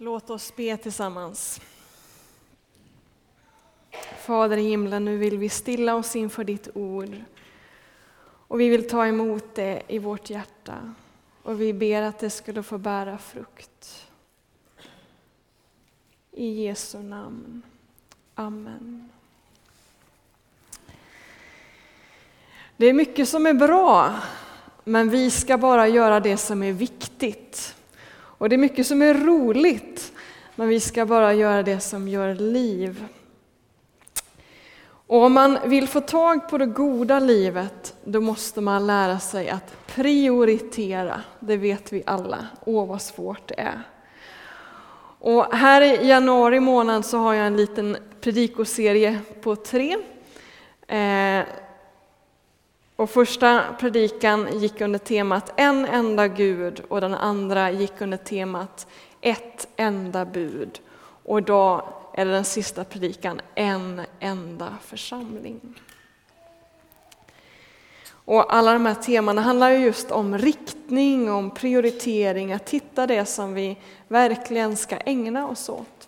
Låt oss be tillsammans. Fader i himlen, nu vill vi stilla oss inför ditt ord. Och vi vill ta emot det i vårt hjärta. Och vi ber att det skulle få bära frukt. I Jesu namn. Amen. Det är mycket som är bra, men vi ska bara göra det som är viktigt. Och det är mycket som är roligt, men vi ska bara göra det som gör liv. Och om man vill få tag på det goda livet, då måste man lära sig att prioritera. Det vet vi alla. Åh, vad svårt det är. Och här i januari månad så har jag en liten predikoserie på tre. Eh, och första predikan gick under temat En enda Gud och den andra gick under temat Ett enda bud. Och idag är det den sista predikan En enda församling. Och alla de här temana handlar just om riktning, om prioritering, att hitta det som vi verkligen ska ägna oss åt.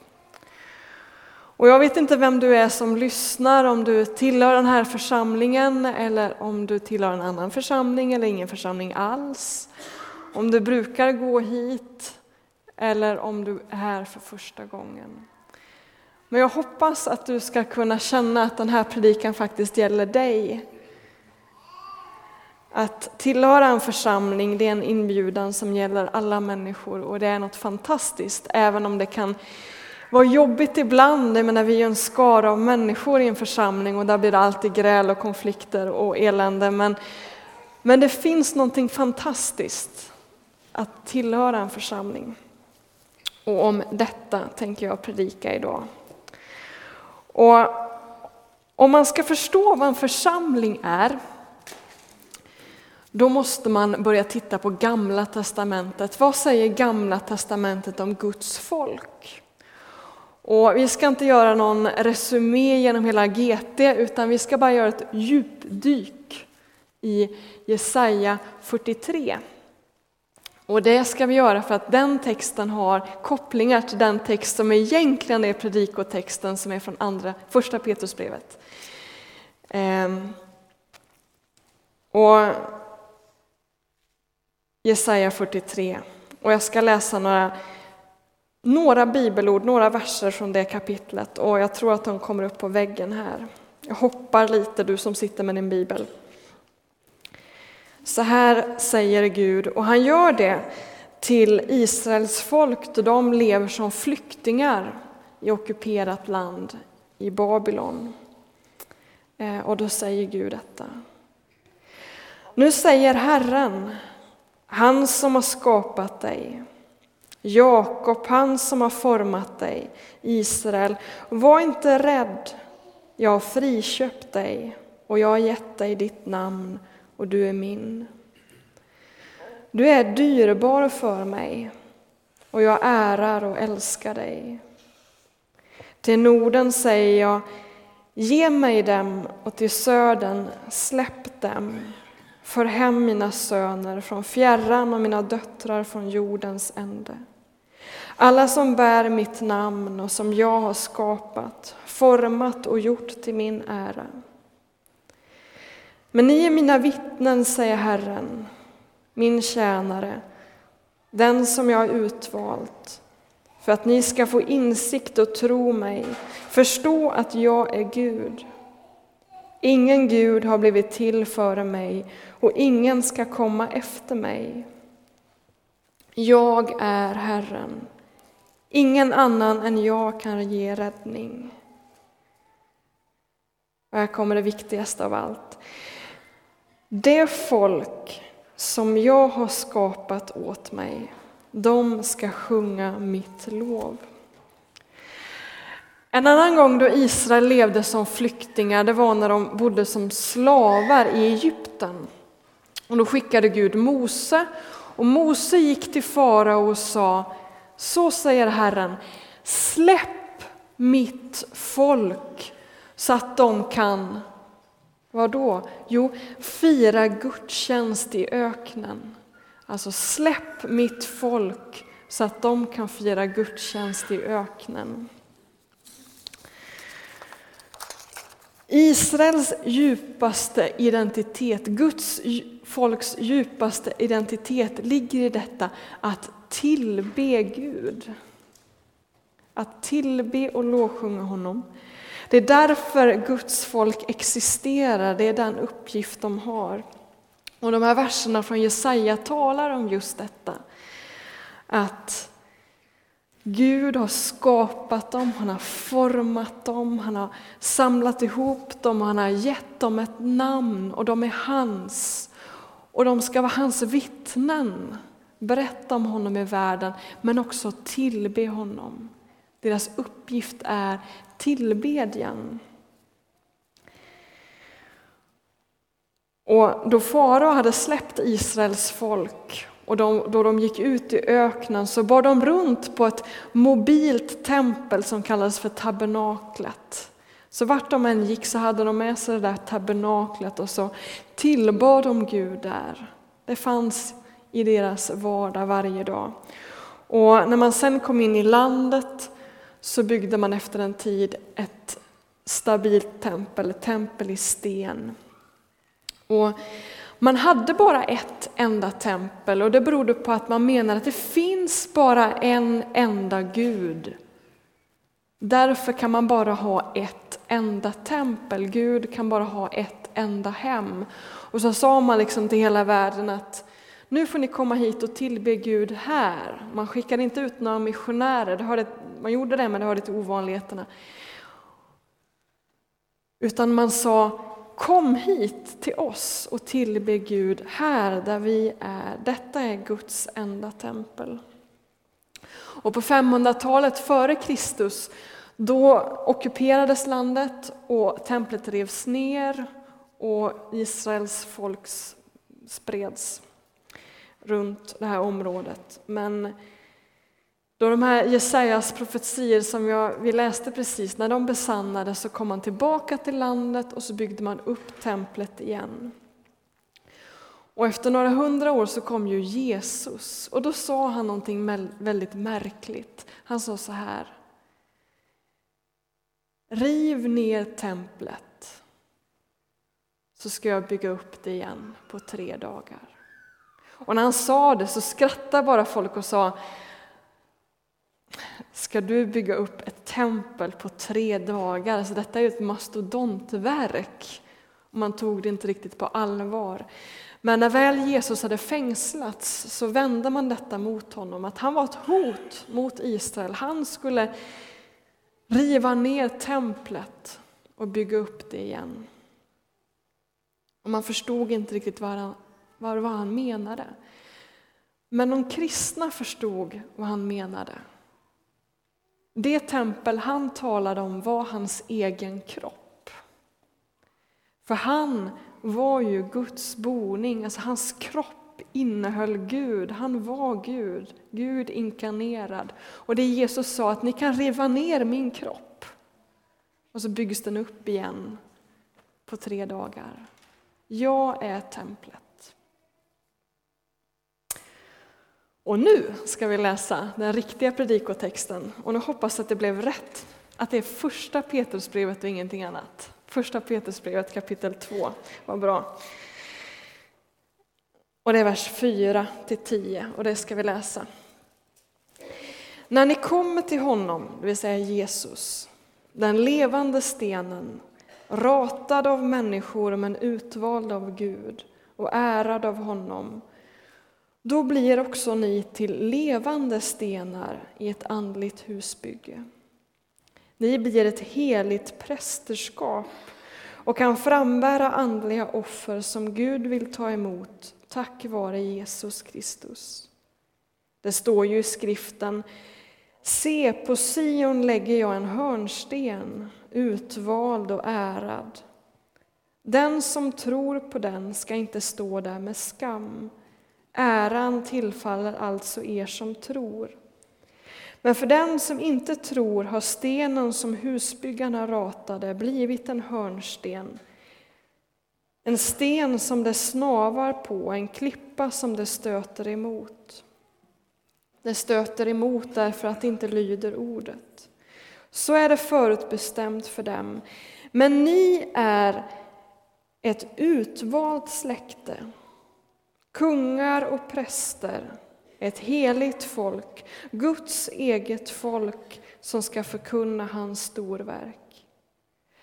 Och jag vet inte vem du är som lyssnar, om du tillhör den här församlingen eller om du tillhör en annan församling eller ingen församling alls. Om du brukar gå hit eller om du är här för första gången. Men jag hoppas att du ska kunna känna att den här predikan faktiskt gäller dig. Att tillhöra en församling, det är en inbjudan som gäller alla människor och det är något fantastiskt, även om det kan vad jobbigt ibland. Jag menar, vi är en skara av människor i en församling och där blir det alltid gräl och konflikter och elände. Men, men det finns någonting fantastiskt att tillhöra en församling. Och om detta tänker jag predika idag. Och om man ska förstå vad en församling är, då måste man börja titta på Gamla Testamentet. Vad säger Gamla Testamentet om Guds folk? Och vi ska inte göra någon resumé genom hela GT, utan vi ska bara göra ett djupdyk i Jesaja 43. Och det ska vi göra för att den texten har kopplingar till den text som egentligen är predikotexten som är från andra, första Petrusbrevet. Ehm. Och Jesaja 43. Och jag ska läsa några, några bibelord, några verser från det kapitlet och jag tror att de kommer upp på väggen här. Jag hoppar lite, du som sitter med din bibel. Så här säger Gud, och han gör det till Israels folk då de lever som flyktingar i ockuperat land i Babylon. Eh, och då säger Gud detta. Nu säger Herren, han som har skapat dig, Jakob, han som har format dig, Israel, var inte rädd, jag har friköpt dig och jag har gett dig ditt namn och du är min. Du är dyrbar för mig och jag ärar och älskar dig. Till Norden säger jag, ge mig dem och till södern, släpp dem. För hem mina söner från fjärran och mina döttrar från jordens ände. Alla som bär mitt namn och som jag har skapat, format och gjort till min ära. Men ni är mina vittnen, säger Herren, min tjänare, den som jag har utvalt, för att ni ska få insikt och tro mig, förstå att jag är Gud. Ingen Gud har blivit till före mig och ingen ska komma efter mig. Jag är Herren. Ingen annan än jag kan ge räddning. Och här kommer det viktigaste av allt. Det folk som jag har skapat åt mig, de ska sjunga mitt lov. En annan gång då Israel levde som flyktingar, det var när de bodde som slavar i Egypten. Och då skickade Gud Mose, och Mose gick till farao och sa, så säger Herren, släpp mitt folk så att de kan vad då? Jo, fira gudstjänst i öknen. Alltså släpp mitt folk så att de kan fira gudstjänst i öknen. Israels djupaste identitet, Guds folks djupaste identitet ligger i detta att tillbe Gud. Att tillbe och lovsjunga honom. Det är därför Guds folk existerar, det är den uppgift de har. Och de här verserna från Jesaja talar om just detta. Att Gud har skapat dem, han har format dem, han har samlat ihop dem han har gett dem ett namn och de är hans. Och de ska vara hans vittnen, berätta om honom i världen men också tillbe honom. Deras uppgift är tillbedjan. Och då farao hade släppt Israels folk och de, då de gick ut i öknen så bar de runt på ett mobilt tempel som kallades för tabernaklet. Så vart de än gick så hade de med sig det där tabernaklet och så tillbad de Gud där. Det fanns i deras vardag varje dag. Och när man sen kom in i landet så byggde man efter en tid ett stabilt tempel, ett tempel i sten. Och man hade bara ett enda tempel och det berodde på att man menade att det finns bara en enda Gud. Därför kan man bara ha ett enda tempel, Gud kan bara ha ett enda hem. Och så sa man liksom till hela världen att nu får ni komma hit och tillbe Gud här. Man skickade inte ut några missionärer, det hörde, man gjorde det men det hörde till ovanligheterna. Utan man sa Kom hit till oss och tillbe Gud här där vi är. Detta är Guds enda tempel. Och på 500-talet före Kristus då ockuperades landet och templet revs ner och Israels folk spreds runt det här området. Men då de här Jesajas profetier som jag, vi läste precis, när de besannades så kom man tillbaka till landet och så byggde man upp templet igen. Och efter några hundra år så kom ju Jesus och då sa han någonting väldigt märkligt. Han sa så här. Riv ner templet så ska jag bygga upp det igen på tre dagar. Och när han sa det så skrattade bara folk och sa Ska du bygga upp ett tempel på tre dagar? Alltså detta är ju ett mastodontverk. Man tog det inte riktigt på allvar. Men när väl Jesus hade fängslats så vände man detta mot honom, att han var ett hot mot Israel. Han skulle riva ner templet och bygga upp det igen. Och man förstod inte riktigt vad han, vad han menade. Men de kristna förstod vad han menade. Det tempel han talade om var hans egen kropp. För han var ju Guds boning, alltså hans kropp innehöll Gud, han var Gud, Gud inkarnerad. Och det Jesus sa att ni kan riva ner min kropp och så byggs den upp igen på tre dagar. Jag är templet. Och nu ska vi läsa den riktiga predikotexten och nu hoppas jag att det blev rätt, att det är första Petrusbrevet och ingenting annat. Första Petrusbrevet kapitel 2, vad bra. Och det är vers 4 till 10 och det ska vi läsa. När ni kommer till honom, det vill säga Jesus, den levande stenen, ratad av människor men utvald av Gud och ärad av honom, då blir också ni till levande stenar i ett andligt husbygge. Ni blir ett heligt prästerskap och kan frambära andliga offer som Gud vill ta emot tack vare Jesus Kristus. Det står ju i skriften Se, på Sion lägger jag en hörnsten, utvald och ärad. Den som tror på den ska inte stå där med skam. Äran tillfaller alltså er som tror. Men för den som inte tror har stenen som husbyggarna ratade blivit en hörnsten, en sten som det snavar på, en klippa som det stöter emot. Det stöter emot därför att det inte lyder ordet. Så är det förutbestämt för dem. Men ni är ett utvalt släkte, kungar och präster, ett heligt folk, Guds eget folk som ska förkunna hans storverk.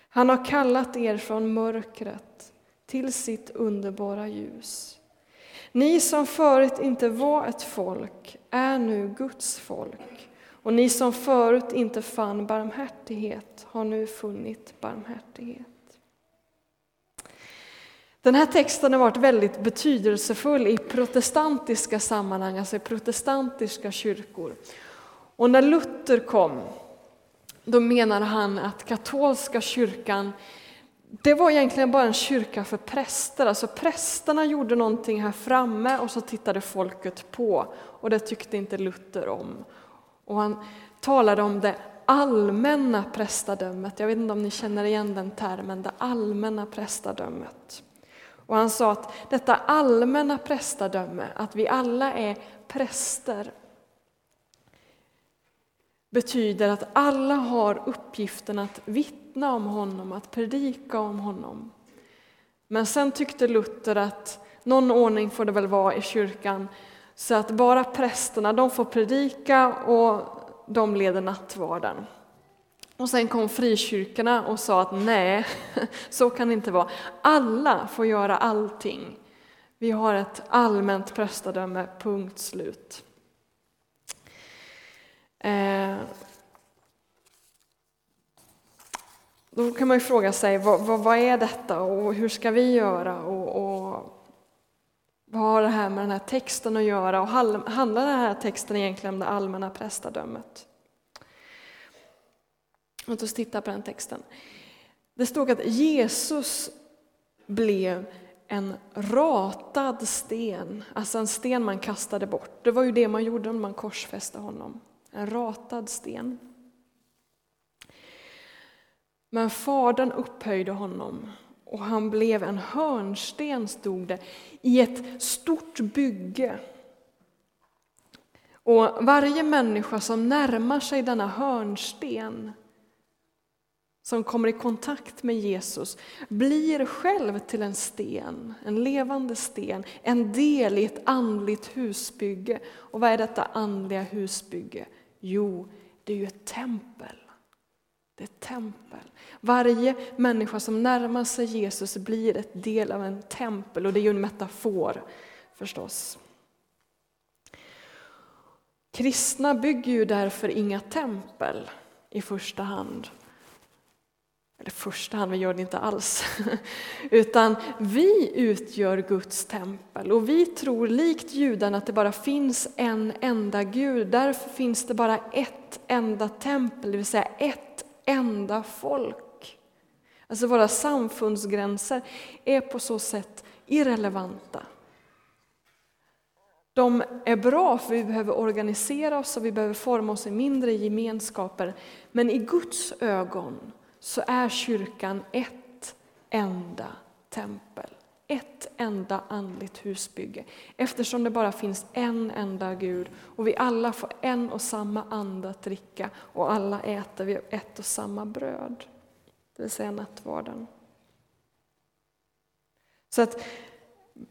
Han har kallat er från mörkret till sitt underbara ljus. Ni som förut inte var ett folk är nu Guds folk, och ni som förut inte fann barmhärtighet har nu funnit barmhärtighet. Den här texten har varit väldigt betydelsefull i protestantiska sammanhang, alltså i protestantiska kyrkor. Och när Luther kom, då menade han att katolska kyrkan det var egentligen bara en kyrka för präster. Alltså prästerna gjorde någonting här framme och så tittade folket på. Och det tyckte inte Luther om. Och han talade om det allmänna prästadömet. Jag vet inte om ni känner igen den termen, det allmänna prästadömet. Och han sa att detta allmänna prästadöme, att vi alla är präster, betyder att alla har uppgiften att vittna om honom, att predika om honom. Men sen tyckte Luther att någon ordning får det väl vara i kyrkan, så att bara prästerna de får predika och de leder nattvarden. Och sen kom frikyrkorna och sa att nej, så kan det inte vara. Alla får göra allting. Vi har ett allmänt prästadöme, punkt slut. Eh, då kan man ju fråga sig, vad, vad, vad, är detta och hur ska vi göra? Och, och, vad har det här med den här texten att göra? Och handlar den här texten egentligen om det allmänna prästadömet? Låt oss titta på den texten. Det stod att Jesus blev en ratad sten, alltså en sten man kastade bort. Det var ju det man gjorde när man korsfäste honom. En ratad sten. Men Fadern upphöjde honom och han blev en hörnsten, stod det, i ett stort bygge. Och varje människa som närmar sig denna hörnsten som kommer i kontakt med Jesus blir själv till en sten, en levande sten, en del i ett andligt husbygge. Och vad är detta andliga husbygge? Jo, det är ju ett tempel. Det är ett tempel. Varje människa som närmar sig Jesus blir ett del av en tempel och det är ju en metafor förstås. Kristna bygger ju därför inga tempel i första hand eller första hand, vi gör det inte alls. Utan vi utgör Guds tempel och vi tror likt judarna att det bara finns en enda Gud. Därför finns det bara ett enda tempel, det vill säga ett enda folk. Alltså våra samfundsgränser är på så sätt irrelevanta. De är bra för vi behöver organisera oss och vi behöver forma oss i mindre gemenskaper. Men i Guds ögon så är kyrkan ett enda tempel. Ett enda andligt husbygge. Eftersom det bara finns en enda Gud och vi alla får en och samma ande att dricka och alla äter vi ett och samma bröd. Det vill säga nattvarden. Så att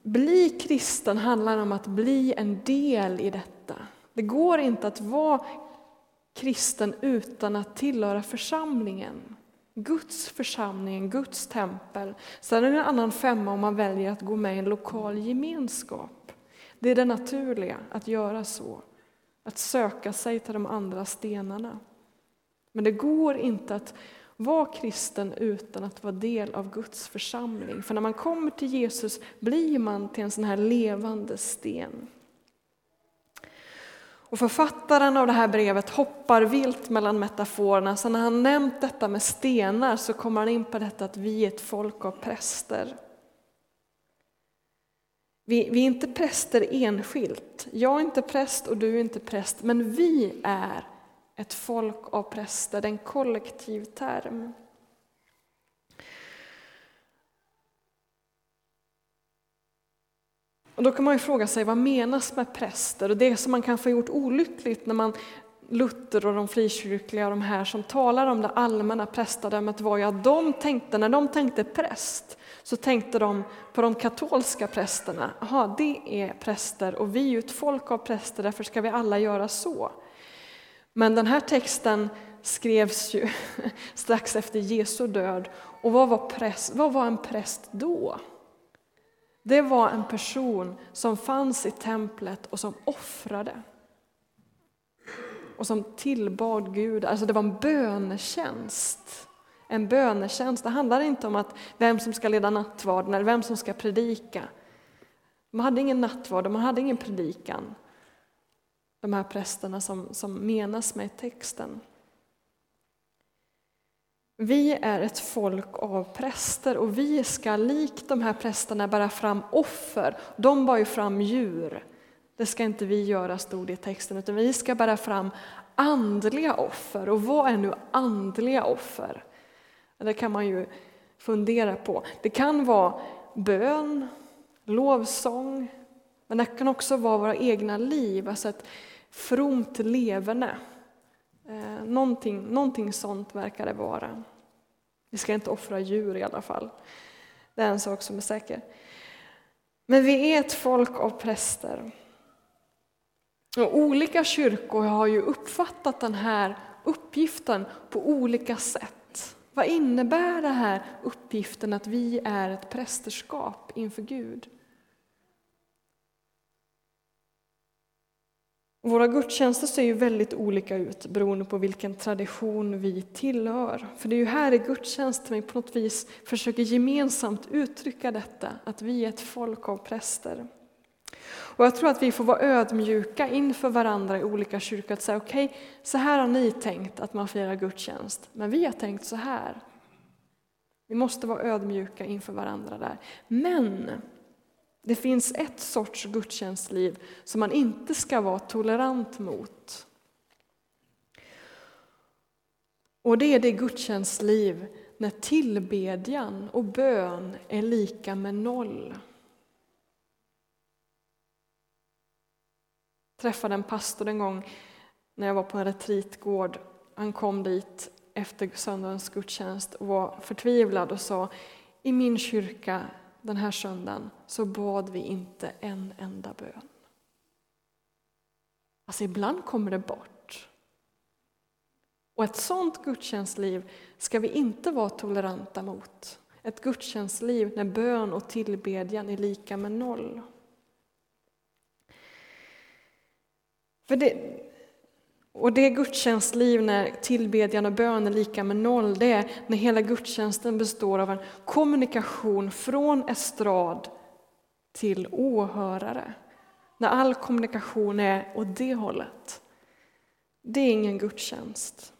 bli kristen handlar om att bli en del i detta. Det går inte att vara kristen utan att tillhöra församlingen. Guds församling, Guds tempel. Sen är det en annan femma om man väljer att gå med i en lokal gemenskap. Det är det naturliga, att göra så. Att söka sig till de andra stenarna. Men det går inte att vara kristen utan att vara del av Guds församling. För när man kommer till Jesus blir man till en sån här levande sten. Och författaren av det här brevet hoppar vilt mellan metaforerna, så när han nämnt detta med stenar så kommer han in på detta att vi är ett folk av präster. Vi, vi är inte präster enskilt. Jag är inte präst och du är inte präst, men vi är ett folk av präster, det är en kollektiv term. Och då kan man ju fråga sig vad menas med präster? Och det som man kanske har gjort olyckligt när man Luther och de frikyrkliga och de här som talar om det allmänna prästadömet var ju att de tänkte, när de tänkte präst, så tänkte de på de katolska prästerna. Jaha, det är präster och vi är ju ett folk av präster, därför ska vi alla göra så. Men den här texten skrevs ju strax efter Jesu död. Och vad var, präst, vad var en präst då? Det var en person som fanns i templet och som offrade. Och som tillbad Gud, alltså det var en bönetjänst. En bönetjänst, det handlar inte om att vem som ska leda nattvarden eller vem som ska predika. Man hade ingen nattvard och man hade ingen predikan. De här prästerna som, som menas med texten. Vi är ett folk av präster och vi ska likt de här prästerna bära fram offer. De bar ju fram djur. Det ska inte vi göra, stod det i texten, utan vi ska bära fram andliga offer. Och vad är nu andliga offer? Det kan man ju fundera på. Det kan vara bön, lovsång, men det kan också vara våra egna liv, alltså ett fromt leverne. Eh, någonting, någonting sånt verkar det vara. Vi ska inte offra djur i alla fall. Det är en sak som är säker. Men vi är ett folk av präster. Och olika kyrkor har ju uppfattat den här uppgiften på olika sätt. Vad innebär den här uppgiften att vi är ett prästerskap inför Gud? Våra gudstjänster ser ju väldigt olika ut beroende på vilken tradition vi tillhör. För det är ju här i gudstjänsten vi på något vis försöker gemensamt uttrycka detta, att vi är ett folk av präster. Och jag tror att vi får vara ödmjuka inför varandra i olika kyrkor och säga okej, okay, så här har ni tänkt att man firar gudstjänst, men vi har tänkt så här. Vi måste vara ödmjuka inför varandra där. Men det finns ett sorts gudstjänstliv som man inte ska vara tolerant mot. Och det är det gudstjänstliv när tillbedjan och bön är lika med noll. Jag träffade en pastor en gång när jag var på en retreatgård. Han kom dit efter söndagens gudstjänst och var förtvivlad och sa i min kyrka den här söndagen så bad vi inte en enda bön. Alltså ibland kommer det bort. Och ett sånt gudstjänstliv ska vi inte vara toleranta mot. Ett gudstjänstliv när bön och tillbedjan är lika med noll. För det, och det gudstjänstliv när tillbedjan och bön är lika med noll, det är när hela gudstjänsten består av en kommunikation från estrad till åhörare. När all kommunikation är åt det hållet. Det är ingen gudstjänst.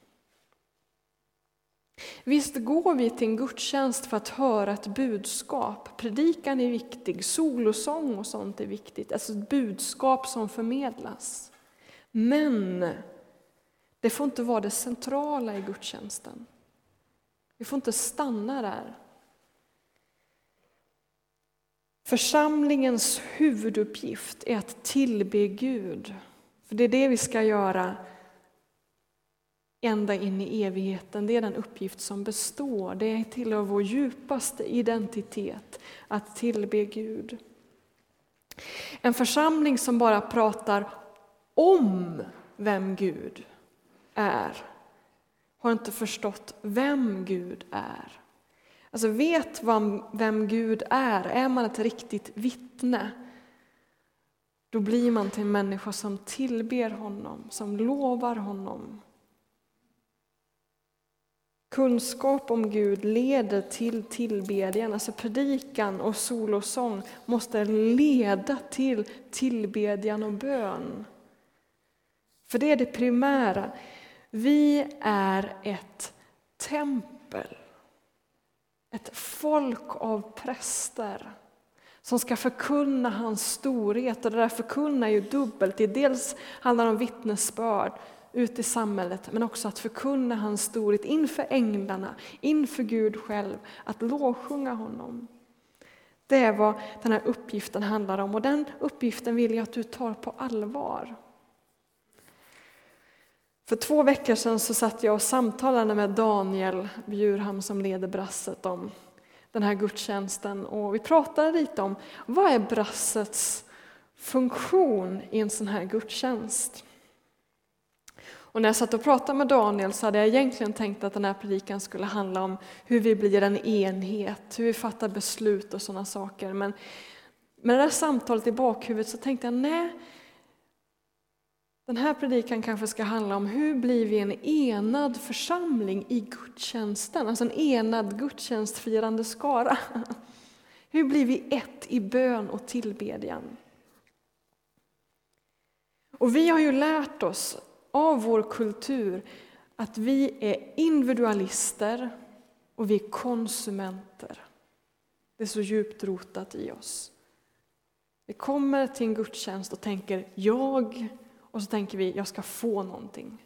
Visst går vi till en gudstjänst för att höra ett budskap. Predikan är viktig, solosång och sånt är viktigt. Alltså ett budskap som förmedlas. Men det får inte vara det centrala i gudstjänsten. Vi får inte stanna där. Församlingens huvuduppgift är att tillbe Gud. För det är det vi ska göra ända in i evigheten. Det är den uppgift som består. Det tillhör vår djupaste identitet, att tillbe Gud. En församling som bara pratar om vem Gud är har inte förstått vem Gud är. Alltså vet vem Gud är, är man ett riktigt vittne då blir man till en människa som tillber honom, som lovar honom. Kunskap om Gud leder till tillbedjan, alltså predikan och solosång måste leda till tillbedjan och bön. För det är det primära. Vi är ett tempel, ett folk av präster som ska förkunna hans storhet. Och det där förkunna är ju dubbelt. Det dels handlar om vittnesbörd ut i samhället, men också att förkunna hans storhet inför änglarna, inför Gud själv, att lovsjunga honom. Det är vad den här uppgiften handlar om och den uppgiften vill jag att du tar på allvar. För två veckor sedan så satt jag och samtalade med Daniel Bjurham som leder brasset om den här gudstjänsten och vi pratade lite om vad är brassets funktion i en sån här gudstjänst. Och när jag satt och pratade med Daniel så hade jag egentligen tänkt att den här predikan skulle handla om hur vi blir en enhet, hur vi fattar beslut och sådana saker. Men med det där samtalet i bakhuvudet så tänkte jag nej, den här predikan kanske ska handla om hur blir vi en enad församling i gudstjänsten, alltså en enad gudstjänstfirande skara. Hur blir vi ett i bön och tillbedjan? Och vi har ju lärt oss av vår kultur att vi är individualister och vi är konsumenter. Det är så djupt rotat i oss. Vi kommer till en gudstjänst och tänker jag, och så tänker vi jag ska få någonting.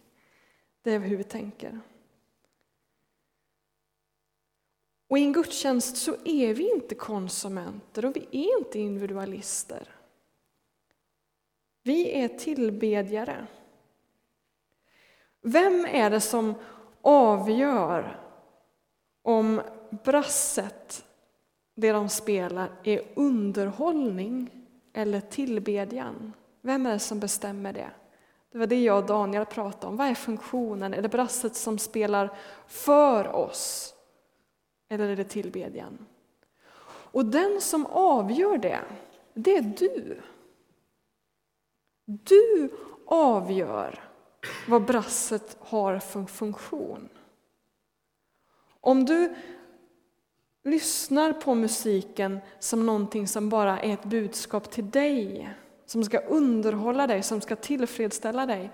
Det är hur vi tänker. Och i en gudstjänst så är vi inte konsumenter och vi är inte individualister. Vi är tillbedjare. Vem är det som avgör om brasset, det de spelar, är underhållning eller tillbedjan? Vem är det som bestämmer det? Det var det jag och Daniel pratade om. Vad är funktionen? Är det brasset som spelar för oss? Eller är det tillbedjan? Och den som avgör det, det är du. Du avgör vad brasset har för funktion. Om du lyssnar på musiken som någonting som bara är ett budskap till dig, som ska underhålla dig, som ska tillfredsställa dig,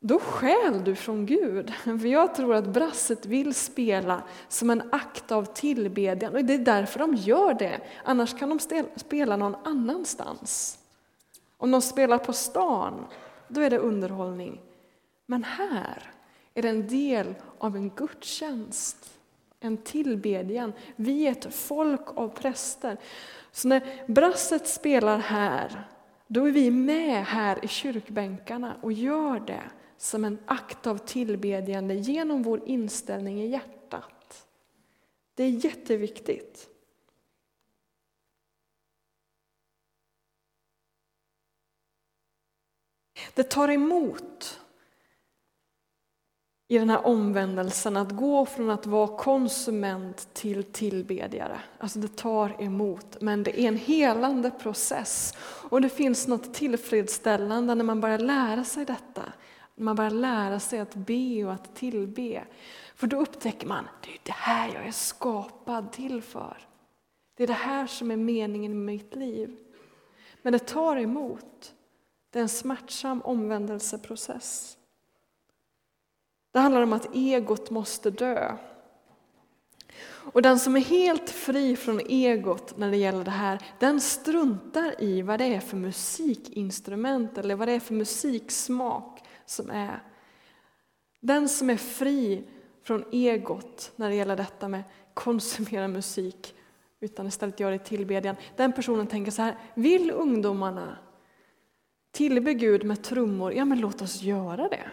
då skäl du från Gud. För jag tror att brasset vill spela som en akt av tillbedjan och det är därför de gör det. Annars kan de spela någon annanstans. Om de spelar på stan, då är det underhållning. Men här är det en del av en gudstjänst, en tillbedjan. Vi är ett folk av präster. Så när brasset spelar här, då är vi med här i kyrkbänkarna och gör det som en akt av tillbedjande genom vår inställning i hjärtat. Det är jätteviktigt. Det tar emot i den här omvändelsen att gå från att vara konsument till tillbedjare. Alltså det tar emot, men det är en helande process. Och det finns något tillfredsställande när man börjar lära sig detta. När man börjar lära sig att be och att tillbe. För då upptäcker man, det är det här jag är skapad till för. Det är det här som är meningen med mitt liv. Men det tar emot. Det är en smärtsam omvändelseprocess. Det handlar om att egot måste dö. Och den som är helt fri från egot när det gäller det här, den struntar i vad det är för musikinstrument eller vad det är för musiksmak som är. Den som är fri från egot när det gäller detta med konsumera musik utan istället göra det i tillbedjan, den personen tänker så här, vill ungdomarna tillbe Gud med trummor, ja men låt oss göra det.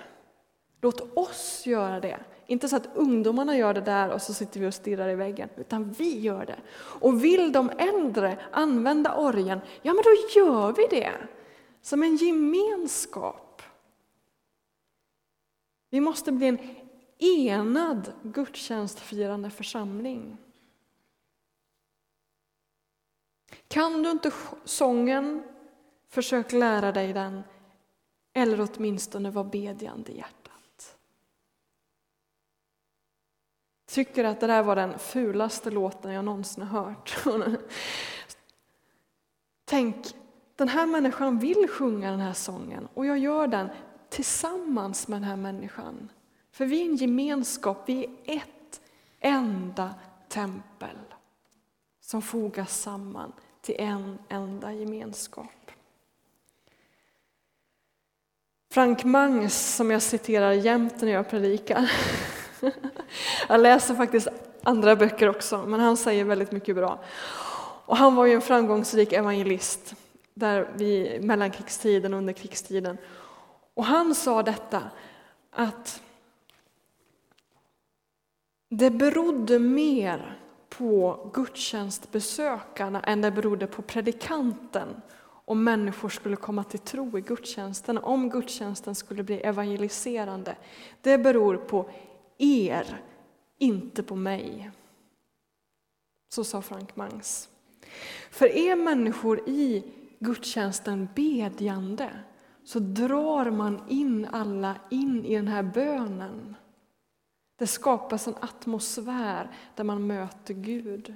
Låt oss göra det. Inte så att ungdomarna gör det där och så sitter vi och stirrar i väggen, utan vi gör det. Och vill de äldre använda orgen, ja men då gör vi det. Som en gemenskap. Vi måste bli en enad gudstjänstfirande församling. Kan du inte sången, försök lära dig den, eller åtminstone vara bedjande hjärta hjärtat tycker att det där var den fulaste låten jag någonsin har hört. Tänk, den här människan vill sjunga den här sången och jag gör den tillsammans med den här människan. För vi är en gemenskap, vi är ett enda tempel som fogas samman till en enda gemenskap. Frank Mangs, som jag citerar jämt när jag predikar, Jag läser faktiskt andra böcker också, men han säger väldigt mycket bra. Och han var ju en framgångsrik evangelist där vi, mellankrigstiden och under krigstiden. Och han sa detta att det berodde mer på gudstjänstbesökarna än det berodde på predikanten om människor skulle komma till tro i gudstjänsten, om gudstjänsten skulle bli evangeliserande. Det beror på er, inte på mig. Så sa Frank Mangs. För är människor i gudstjänsten bedjande så drar man in alla in i den här bönen. Det skapas en atmosfär där man möter Gud.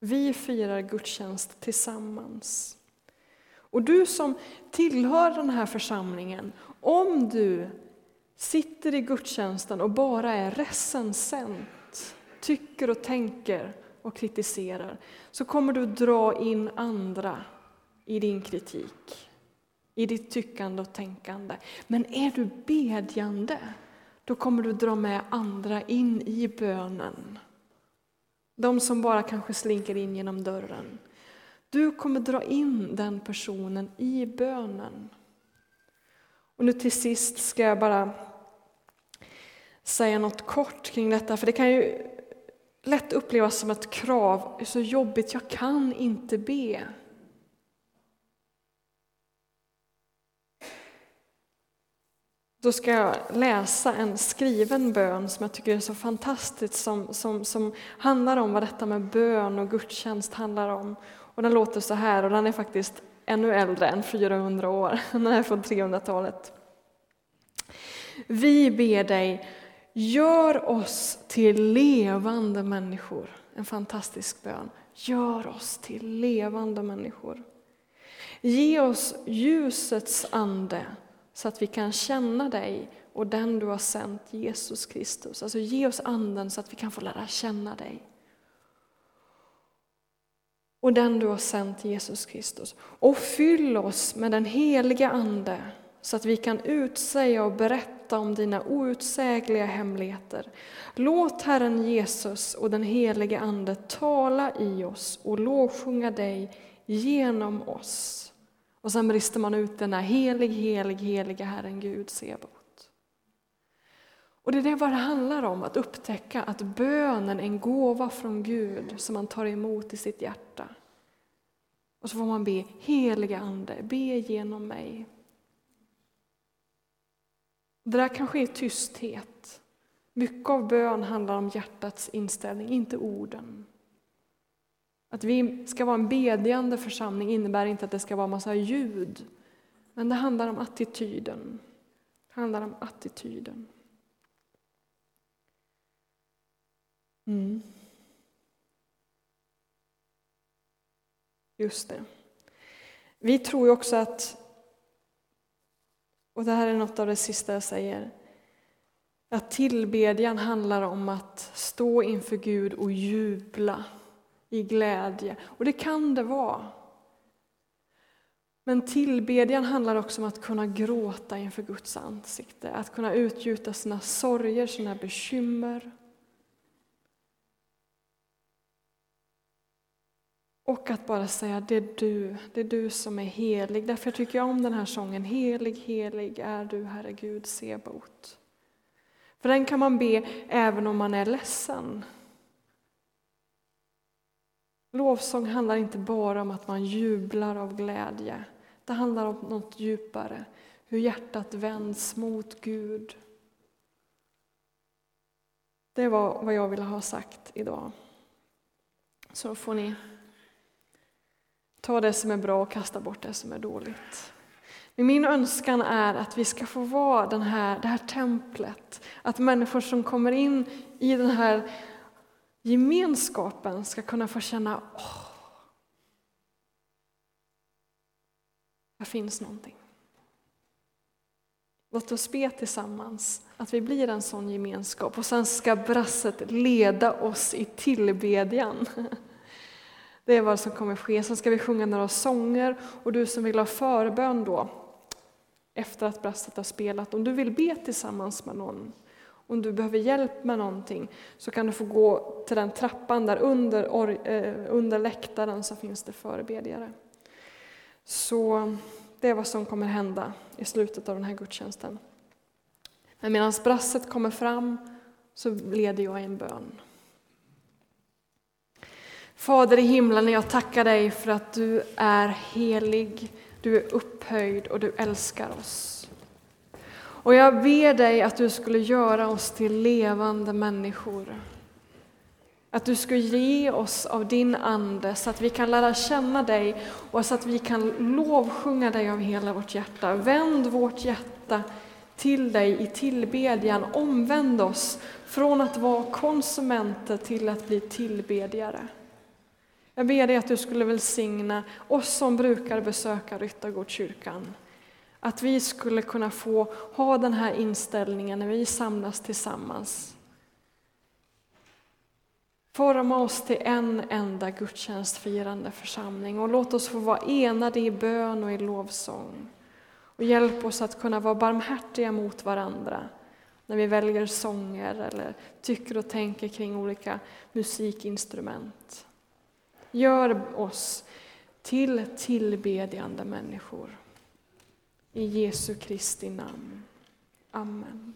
Vi firar gudstjänst tillsammans. Och du som tillhör den här församlingen, om du sitter i gudstjänsten och bara är recensent, tycker och tänker och kritiserar, så kommer du dra in andra i din kritik, i ditt tyckande och tänkande. Men är du bedjande, då kommer du dra med andra in i bönen. De som bara kanske slinker in genom dörren. Du kommer dra in den personen i bönen. Och nu till sist ska jag bara säga något kort kring detta, för det kan ju lätt upplevas som ett krav. Det är så jobbigt, jag kan inte be. Då ska jag läsa en skriven bön som jag tycker är så fantastisk, som, som, som handlar om vad detta med bön och gudstjänst handlar om. Och den låter så här, och den är faktiskt ännu äldre än 400 år, den är från 300-talet. Vi ber dig, gör oss till levande människor. En fantastisk bön. Gör oss till levande människor. Ge oss ljusets ande så att vi kan känna dig och den du har sänt, Jesus Kristus. Alltså ge oss anden så att vi kan få lära känna dig. Och den du har sänt, Jesus Kristus. Och fyll oss med den heliga Ande så att vi kan utsäga och berätta om dina outsägliga hemligheter. Låt Herren Jesus och den helige Ande tala i oss och lovsjunga dig genom oss. Och sen brister man ut den här helig, helig, heliga Herren Gud Sebaot. Och det är det vad det handlar om, att upptäcka att bönen är en gåva från Gud som man tar emot i sitt hjärta. Och så får man be, heliga Ande, be genom mig. Det där kan ske i tysthet. Mycket av bön handlar om hjärtats inställning, inte orden. Att vi ska vara en bedjande församling innebär inte att det ska vara massa ljud. Men det handlar om attityden. Det handlar om attityden. Mm. Just det. Vi tror ju också att, och det här är något av det sista jag säger, att tillbedjan handlar om att stå inför Gud och jubla i glädje. Och det kan det vara. Men tillbedjan handlar också om att kunna gråta inför Guds ansikte, att kunna utgjuta sina sorger, sina bekymmer. Och att bara säga, det är du, det är du som är helig. Därför tycker jag om den här sången, Helig, helig är du, Herre Gud, Sebot. För den kan man be även om man är ledsen. Lovsång handlar inte bara om att man jublar av glädje. Det handlar om något djupare, hur hjärtat vänds mot Gud. Det var vad jag ville ha sagt idag. Så får ni ta det som är bra och kasta bort det som är dåligt. Men min önskan är att vi ska få vara den här, det här templet. Att människor som kommer in i den här gemenskapen ska kunna få känna åh, här finns någonting. Låt oss be tillsammans att vi blir en sån gemenskap och sen ska brasset leda oss i tillbedjan. Det är vad som kommer ske. Sen ska vi sjunga några sånger och du som vill ha förbön då efter att brasset har spelat, om du vill be tillsammans med någon Om du behöver hjälp med någonting så kan du få gå till den trappan där under, eh, under läktaren så finns det förebedjare. Så det är vad som kommer hända i slutet av den här gudstjänsten. Men medan brasset kommer fram så leder jag en bön. Fader i himlen, jag tackar dig för att du är helig, du är upphöjd och du älskar oss. Och jag ber dig att du skulle göra oss till levande människor. Att du skulle ge oss av din Ande så att vi kan lära känna dig och så att vi kan lovsjunga dig av hela vårt hjärta. Vänd vårt hjärta till dig i tillbedjan. Omvänd oss från att vara konsumenter till att bli tillbedjare. Jag ber dig att du skulle välsigna oss som brukar besöka Ryttargårdskyrkan. Att vi skulle kunna få ha den här inställningen när vi samlas tillsammans. Forma oss till en enda gudstjänstfirande församling och låt oss få vara enade i bön och i lovsång. Och hjälp oss att kunna vara barmhärtiga mot varandra när vi väljer sånger eller tycker och tänker kring olika musikinstrument. Gör oss till tillbedjande människor. I Jesu Kristi namn. Amen.